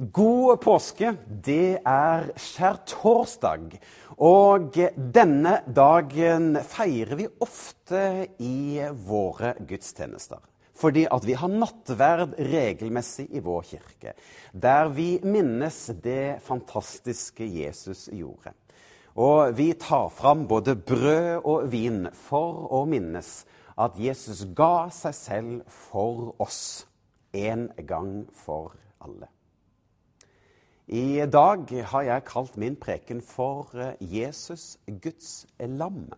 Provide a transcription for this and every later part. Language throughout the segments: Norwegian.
God påske, det er skjærtorsdag. Og denne dagen feirer vi ofte i våre gudstjenester. Fordi at vi har nattverd regelmessig i vår kirke. Der vi minnes det fantastiske Jesus gjorde. Og vi tar fram både brød og vin for å minnes at Jesus ga seg selv for oss. En gang for alle. I dag har jeg kalt min preken for eh, Jesus, Guds lam.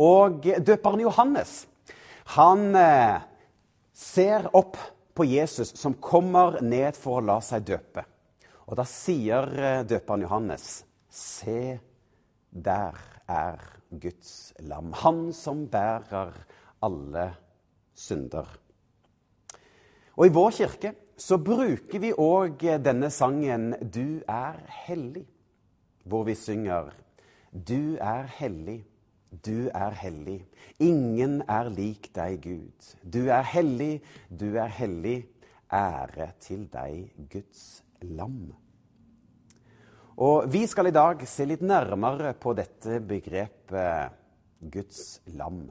Og døperen Johannes, han eh, ser opp på Jesus som kommer ned for å la seg døpe. Og da sier eh, døperen Johannes, se, der er Guds lam. Han som bærer alle synder. Og i vår kirke så bruker vi òg denne sangen 'Du er hellig', hvor vi synger 'Du er hellig, du er hellig, ingen er lik deg, Gud'. Du er hellig, du er hellig, ære til deg, Guds lam. Og Vi skal i dag se litt nærmere på dette begrepet Guds lam.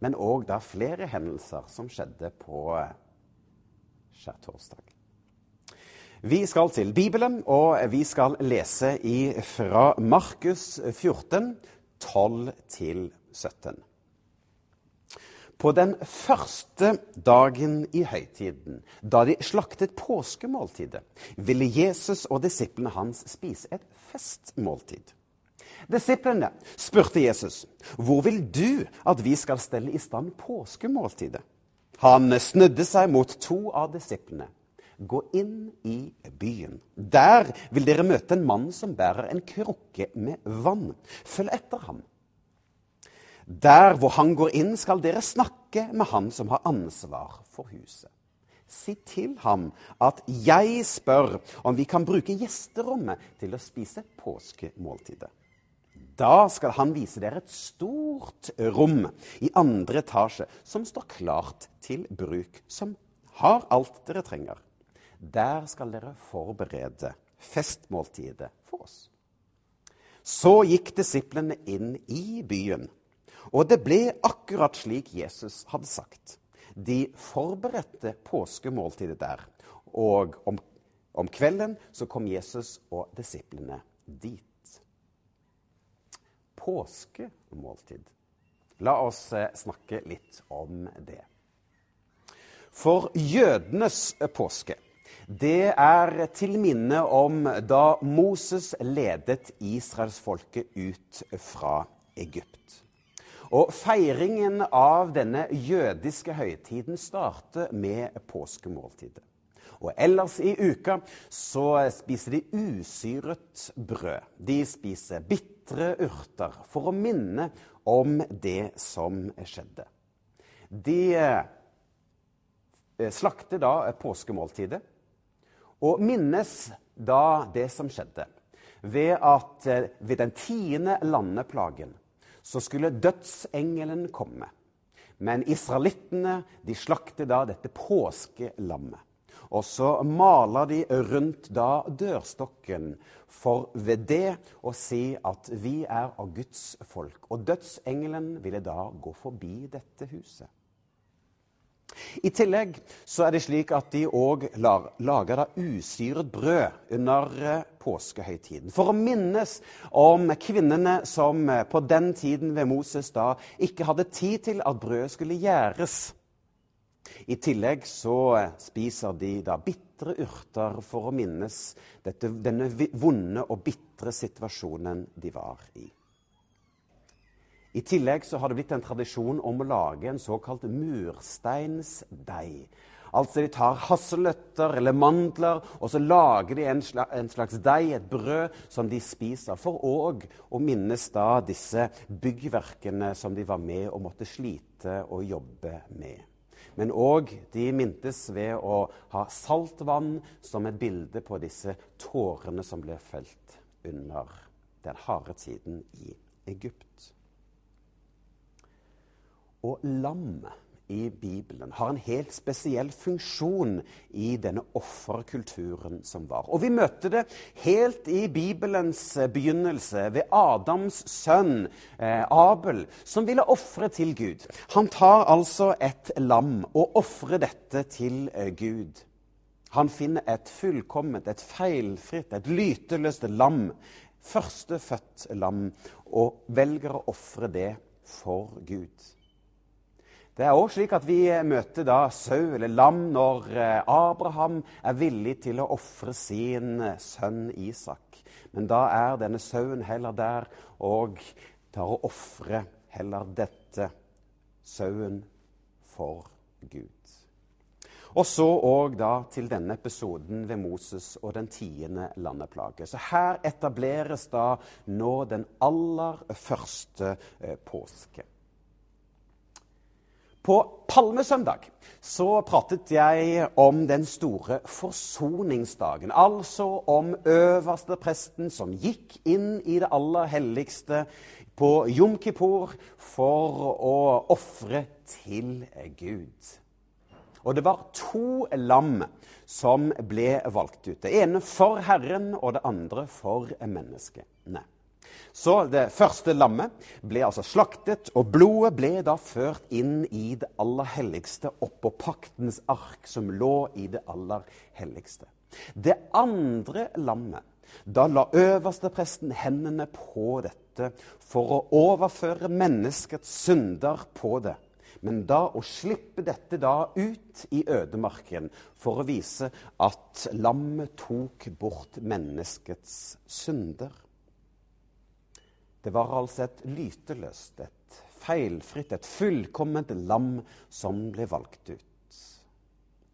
Men òg da flere hendelser som skjedde på skjærtorsdag. Vi skal til Bibelen, og vi skal lese fra Markus 14, 12-17. På den første dagen i høytiden, da de slaktet påskemåltidet, ville Jesus og disiplene hans spise et festmåltid. Disiplene spurte Jesus, 'Hvor vil du at vi skal stelle i stand påskemåltidet?' Han snudde seg mot to av disiplene. Gå inn i byen. Der vil dere møte en mann som bærer en krukke med vann. Følg etter ham. Der hvor han går inn, skal dere snakke med han som har ansvar for huset. Si til ham at jeg spør om vi kan bruke gjesterommet til å spise påskemåltidet. Da skal han vise dere et stort rom i andre etasje som står klart til bruk, som har alt dere trenger. Der skal dere forberede festmåltidet for oss. Så gikk disiplene inn i byen, og det ble akkurat slik Jesus hadde sagt. De forberedte påskemåltidet der, og om, om kvelden så kom Jesus og disiplene dit påskemåltid. La oss eh, snakke litt om det. For jødenes påske, det er til minne om da Moses ledet israelsfolket ut fra Egypt. Og Feiringen av denne jødiske høytiden starter med påskemåltidet. Og ellers i uka så spiser de usyret brød. De spiser bitre urter for å minne om det som skjedde. De eh, slakter da påskemåltidet og minnes da det som skjedde. Ved at eh, ved den tiende landeplagen så skulle dødsengelen komme. Men israelittene de slakter da dette påskelammet. Og så maler de rundt da dørstokken for ved det å si at vi er av Guds folk. Og dødsengelen ville da gå forbi dette huset. I tillegg så er det slik at de òg lager da usyret brød under eh, påskehøytiden. For å minnes om kvinnene som eh, på den tiden ved Moses da ikke hadde tid til at brødet skulle gjæres. I tillegg så spiser de da bitre urter for å minnes dette, denne vonde og bitre situasjonen de var i. I tillegg så har det blitt en tradisjon om å lage en såkalt mursteinsdeig. Altså De tar hasselnøtter eller mandler, og så lager de en en slags deig, et brød, som de spiser. For òg å minnes da disse byggverkene som de var med og måtte slite og jobbe med. Men òg de mintes ved å ha saltvann som et bilde på disse tårene som ble felt under den harde tiden i Egypt. Og lammet i Bibelen har en helt spesiell funksjon i denne offerkulturen som var. Og vi møtte det helt i Bibelens eh, begynnelse, ved Adams sønn eh, Abel, som ville ofre til Gud. Han tar altså et lam og ofrer dette til eh, Gud. Han finner et fullkomment, et feilfritt, et lyteløst lam, førstefødt lam, og velger å ofre det for Gud. Det er òg slik at vi møter da sau eller lam når eh, Abraham er villig til å ofre sin eh, sønn Isak. Men da er denne sauen heller der og tar og ofrer heller dette, sauen, for Gud. Og så òg da til denne episoden ved Moses og den tiende landeplage. Så her etableres da nå den aller første eh, påske. På palmesøndag så pratet jeg om den store forsoningsdagen. Altså om øverste presten som gikk inn i det aller helligste på Jom Kippur for å ofre til Gud. Og det var to lam som ble valgt ut. Det ene for Herren og det andre for menneskene. Så det første lammet ble altså slaktet, og blodet ble da ført inn i det aller helligste, oppå paktens ark som lå i det aller helligste. Det andre lammet, da la øverstepresten hendene på dette for å overføre menneskets synder på det. Men da å slippe dette da ut i ødemarken for å vise at lammet tok bort menneskets synder. Det var altså et lyteløst, et feilfritt, et fullkomment lam som ble valgt ut.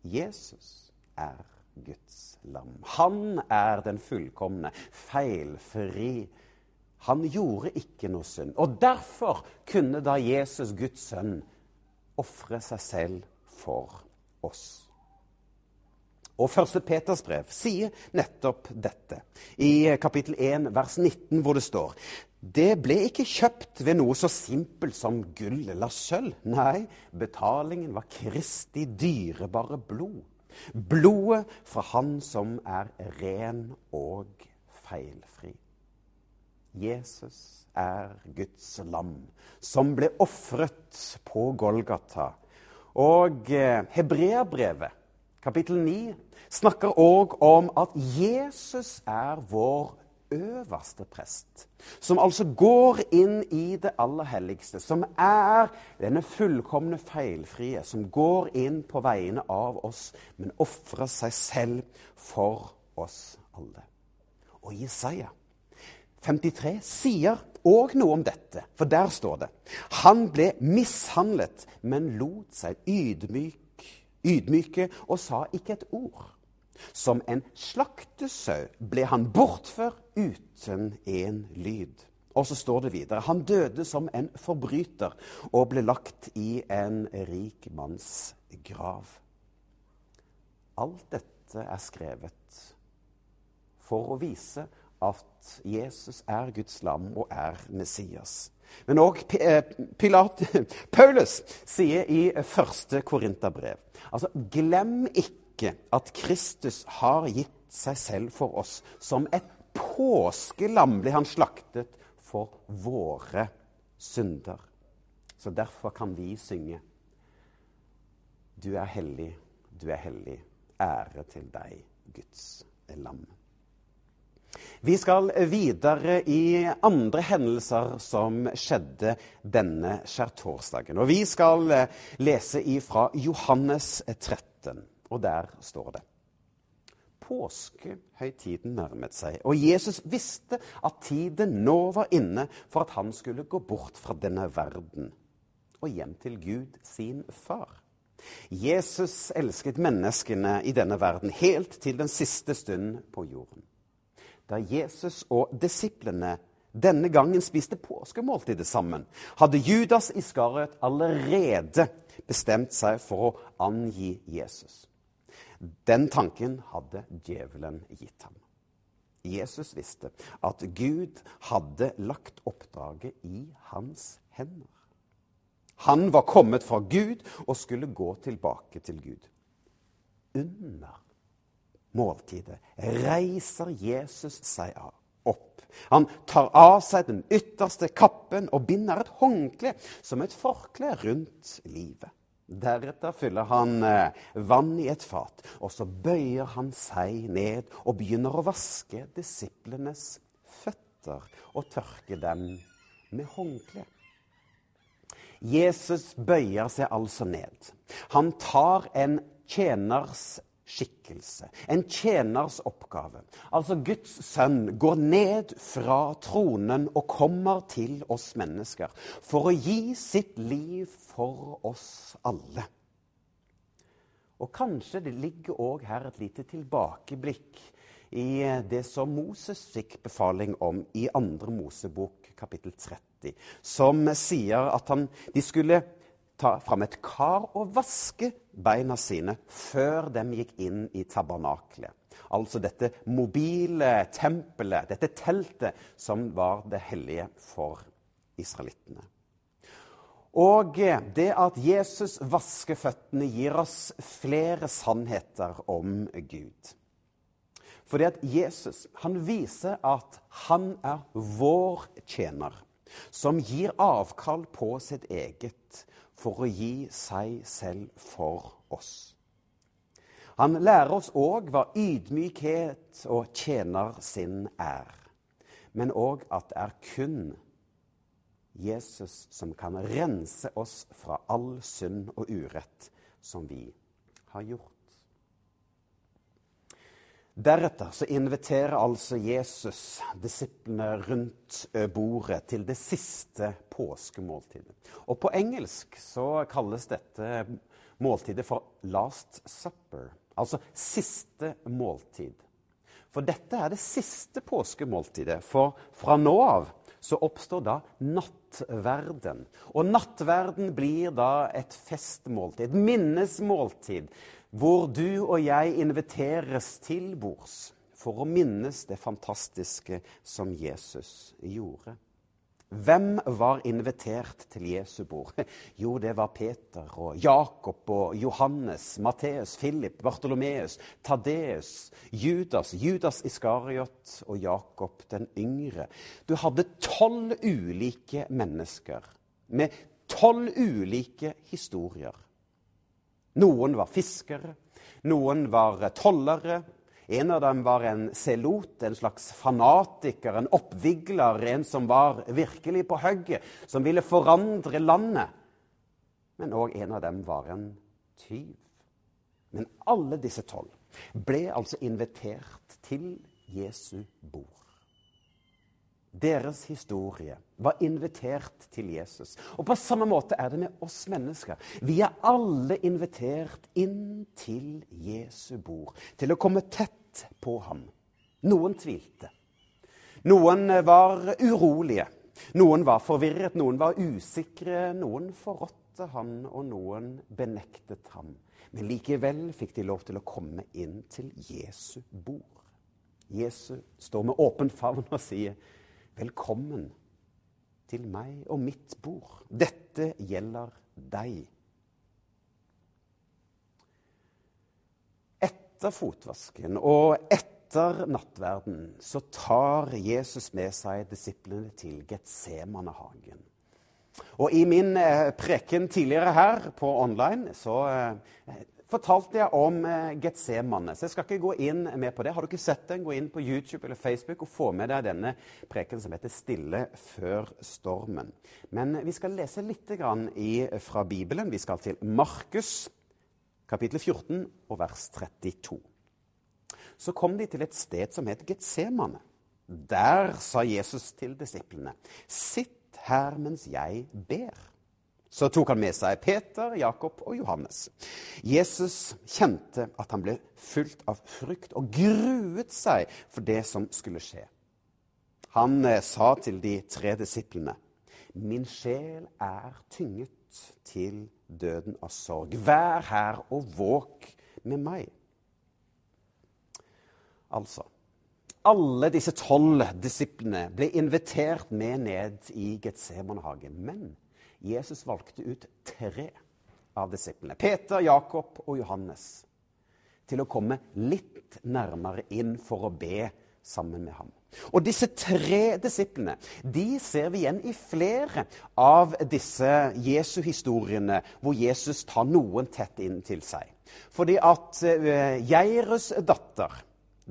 Jesus er Guds lam. Han er den fullkomne, feilfri. Han gjorde ikke noe synd. Og derfor kunne da Jesus, Guds sønn, ofre seg selv for oss. Og første Peters brev sier nettopp dette. I kapittel 1 vers 19 hvor det står det ble ikke kjøpt ved noe så simpelt som gull eller sølv. Nei, betalingen var Kristi dyrebare blod. Blodet fra Han som er ren og feilfri. Jesus er Guds lam, som ble ofret på Golgata. Og eh, Hebreabrevet, kapittel 9, snakker òg om at Jesus er vår øverste prest, som altså går inn i det aller helligste, som er denne fullkomne feilfrie, som går inn på vegne av oss, men ofrer seg selv for oss alle. Og Jesaja 53 sier òg noe om dette, for der står det Han ble mishandlet, men lot seg ydmyk, ydmyke og sa ikke et ord. Som en slaktesau ble han bortført uten en lyd. Og så står det videre han døde som en forbryter og ble lagt i en rik manns grav. Alt dette er skrevet for å vise at Jesus er Guds lam og er Messias. Men òg eh, Paulus sier i første Korinterbrev altså, glem ikke at Kristus har gitt seg selv for oss. Som et påskelam ble han slaktet for våre synder. Så derfor kan vi synge Du er hellig, du er hellig. Ære til deg, Guds lam. Vi skal videre i andre hendelser som skjedde denne skjærtorsdagen. Og vi skal lese ifra Johannes 13. Og der står det Påskehøytiden nærmet seg, og Jesus visste at tiden nå var inne for at han skulle gå bort fra denne verden og hjem til Gud, sin far. Jesus elsket menneskene i denne verden helt til den siste stund på jorden. Da Jesus og disiplene denne gangen spiste påskemåltidet sammen, hadde Judas Iskariot allerede bestemt seg for å angi Jesus. Den tanken hadde djevelen gitt ham. Jesus visste at Gud hadde lagt oppdraget i hans hender. Han var kommet fra Gud og skulle gå tilbake til Gud. Under måltidet reiser Jesus seg av opp. Han tar av seg den ytterste kappen og binder et håndkle som et forkle rundt livet. Deretter fyller han eh, vann i et fat, og så bøyer han seg ned og begynner å vaske disiplenes føtter og tørke dem med håndkle. Jesus bøyer seg altså ned. Han tar en tjeners skikkelse. En tjeners oppgave. Altså Guds sønn går ned fra tronen og kommer til oss mennesker for å gi sitt liv for oss alle. Og kanskje det ligger òg her et lite tilbakeblikk i det som Moses fikk befaling om i andre Mosebok kapittel 30, som sier at han, de skulle ta fram et kar og vaske beina sine før de gikk inn i tabernaklet. Altså dette mobile tempelet, dette teltet som var det hellige for israelittene. Og det at Jesus vasker føttene, gir oss flere sannheter om Gud. Fordi at Jesus han viser at han er vår tjener, som gir avkall på sitt eget for å gi seg selv for oss. Han lærer oss òg hva ydmykhet og tjener sin er, men òg at det er kun Jesus som kan rense oss fra all synd og urett som vi har gjort. Deretter så inviterer altså Jesus disiplene rundt bordet til det siste påskemåltidet. Og på engelsk så kalles dette måltidet for 'last supper', altså siste måltid. For dette er det siste påskemåltidet, for fra nå av så oppstår da nattverden. Og nattverden blir da et festmåltid, et minnesmåltid hvor du og jeg inviteres til bords for å minnes det fantastiske som Jesus gjorde. Hvem var invitert til Jesu bord? Jo, det var Peter og Jakob og Johannes, Matteus, Philip, Bartolomeus, Tadeus, Judas, Judas Iskariot og Jakob den yngre. Du hadde tolv ulike mennesker med tolv ulike historier. Noen var fiskere, noen var tollere. En av dem var en selot, en slags fanatiker, en oppvigler, en som var virkelig på hugget, som ville forandre landet. Men òg en av dem var en tyv. Men alle disse tolv ble altså invitert til Jesu bord. Deres historie var invitert til Jesus. Og på samme måte er det med oss mennesker. Vi er alle invitert inn til Jesu bord, til å komme tett på ham. Noen tvilte. Noen var urolige. Noen var forvirret, noen var usikre. Noen forrådte han, og noen benektet ham. Men likevel fikk de lov til å komme inn til Jesu bord. Jesus står med åpen favn og sier Velkommen til meg og mitt bord. Dette gjelder deg. Etter fotvasken og etter nattverden så tar Jesus med seg disiplene til Getsemanehagen. Og i min eh, preken tidligere her på online så eh, fortalte jeg om eh, Getsemane. Så jeg skal ikke gå inn med på det. Har du ikke sett den, gå inn på YouTube eller Facebook og få med deg denne preken som heter 'Stille før stormen'. Men vi skal lese litt i, fra Bibelen. Vi skal til Markus kapittel 14 og vers 32. Så kom de til et sted som het Getsemane. Der sa Jesus til disiplene.: Sitt her mens jeg ber. Så tok han med seg Peter, Jakob og Johannes. Jesus kjente at han ble fylt av frykt og gruet seg for det som skulle skje. Han eh, sa til de tre disiplene.: Min sjel er tynget til døden av sorg. Vær her og våk med meg. Altså alle disse tolv disiplene ble invitert med ned i Getsemanehagen. Men Jesus valgte ut tre av disiplene, Peter, Jakob og Johannes, til å komme litt nærmere inn for å be sammen med ham. Og disse tre disiplene de ser vi igjen i flere av disse Jesu-historiene hvor Jesus tar noen tett inn til seg. Fordi at Jairus datter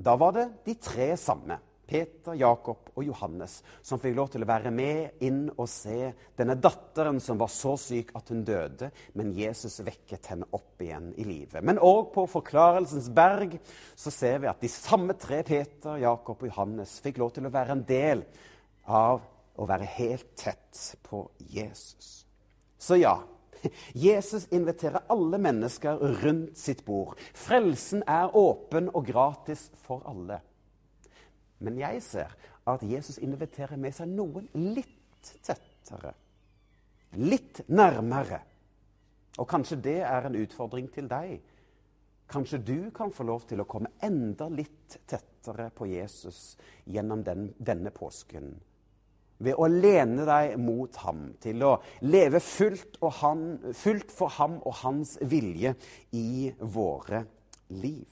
da var det de tre samme, Peter, Jakob og Johannes, som fikk lov til å være med inn og se denne datteren som var så syk at hun døde, men Jesus vekket henne opp igjen i live. Men òg på Forklarelsens berg så ser vi at de samme tre, Peter, Jakob og Johannes, fikk lov til å være en del av å være helt tett på Jesus. Så ja, Jesus inviterer alle mennesker rundt sitt bord. Frelsen er åpen og gratis for alle. Men jeg ser at Jesus inviterer med seg noen litt tettere. Litt nærmere. Og kanskje det er en utfordring til deg. Kanskje du kan få lov til å komme enda litt tettere på Jesus gjennom den, denne påsken ved å lene deg mot ham, til å leve fullt, han, fullt, for ham og hans vilje i våre liv.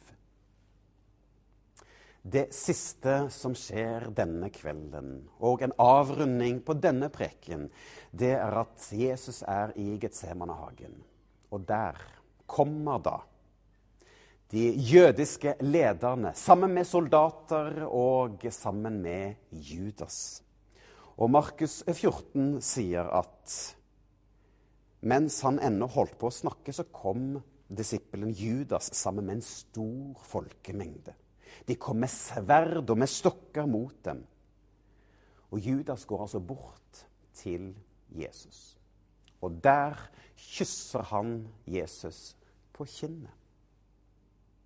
Det siste som skjer denne kvelden, og en avrunding på denne preken, det er at Jesus er i Getsemanehagen. Og der kommer da de jødiske lederne sammen med soldater og sammen med Judas. Og Markus 14 sier at mens han ennå holdt på å snakke, så kom disippelen Judas sammen med en stor folkemengde. De kom med sverd og med stokker mot dem. Og Judas går altså bort til Jesus. Og der kysser han Jesus på kinnet.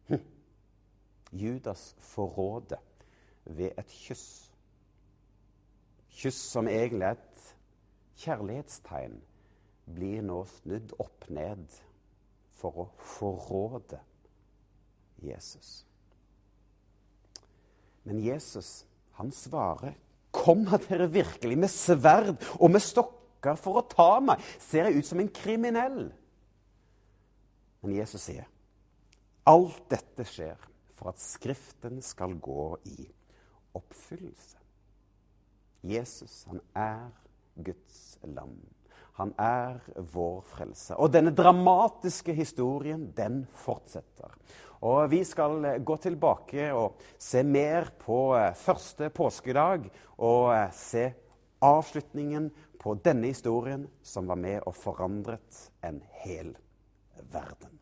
Hm. Judas forråder ved et kyss kyss som egentlig er et kjærlighetstegn, blir nå snudd opp ned for å forråde Jesus. Men Jesus, han svarer, 'Kommer dere virkelig med sverd og med stokker for å ta meg?' 'Ser jeg ut som en kriminell?' Men Jesus sier, 'Alt dette skjer for at Skriften skal gå i oppfyllelse.' Jesus, han er Guds lam. Han er vår frelse. Og denne dramatiske historien, den fortsetter. Og vi skal gå tilbake og se mer på eh, første påskedag og eh, se avslutningen på denne historien som var med og forandret en hel verden.